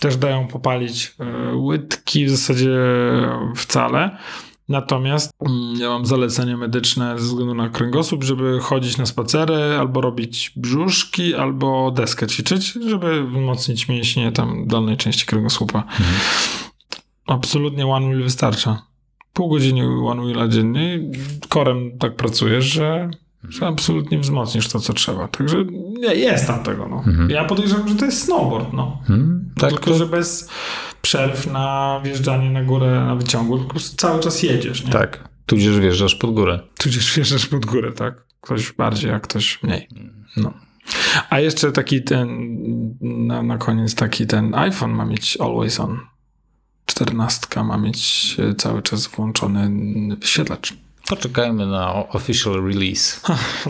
też dają popalić łydki w zasadzie wcale. Natomiast mm, ja mam zalecenie medyczne ze względu na kręgosłup, żeby chodzić na spacery, albo robić brzuszki, albo deskę ćwiczyć, żeby wzmocnić mięśnie tam dolnej części kręgosłupa. Absolutnie one wheel wystarcza. Pół godziny one wheela dziennie korem tak pracujesz, że, że absolutnie wzmocnisz to, co trzeba. Także nie, jest tam tego. No. Mhm. Ja podejrzewam, że to jest snowboard. No. hmm, tak, Tylko, to, że bez przerw na wjeżdżanie na górę na wyciągu, prostu cały czas jedziesz. Nie? tak. Tudzież wjeżdżasz pod górę. Tudzież wjeżdżasz pod górę, tak? Ktoś bardziej, a ktoś mniej. No. A jeszcze taki ten, na, na koniec taki ten iPhone ma mieć always on. Czternastka ma mieć cały czas włączony wyświetlacz. Poczekajmy na official release.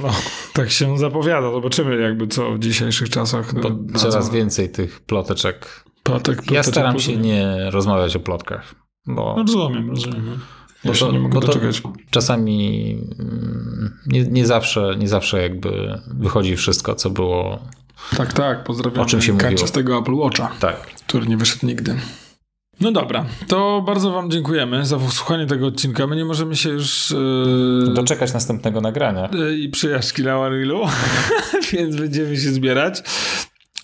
No, tak się zapowiada. Zobaczymy jakby co w dzisiejszych czasach. Bo e, coraz dadzą. więcej tych ploteczek. Plotek, Ja staram ploteczek. się nie rozmawiać o plotkach, bo No, rozumiem, rozumiem. Ja Bo to- nie mogę bo doczekać. czasami mm, nie, nie, zawsze, nie zawsze jakby wychodzi wszystko, co było. Tak, tak. Pozdrawiam O czym się mówiło? z tego Apple Watcha. Tak. który nie wyszedł nigdy. No dobra, to bardzo Wam dziękujemy za wysłuchanie tego odcinka. My nie możemy się już yy, Doczekać następnego nagrania. yy, i przyjaźni na Unrealu, [laughs] więc będziemy się zbierać.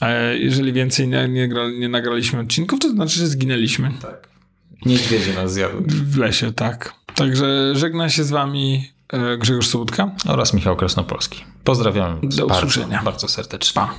E, jeżeli więcej nie, nie, gra, nie nagraliśmy odcinków, to znaczy, że zginęliśmy Tak. Niedźwiedzie nas zjadły. w lesie, tak. Także żegna się z Wami Grzegorz Sobutka. Oraz Michał Krasnopolski. Pozdrawiam Do bardzo, usłyszenia. bardzo serdecznie. Pa.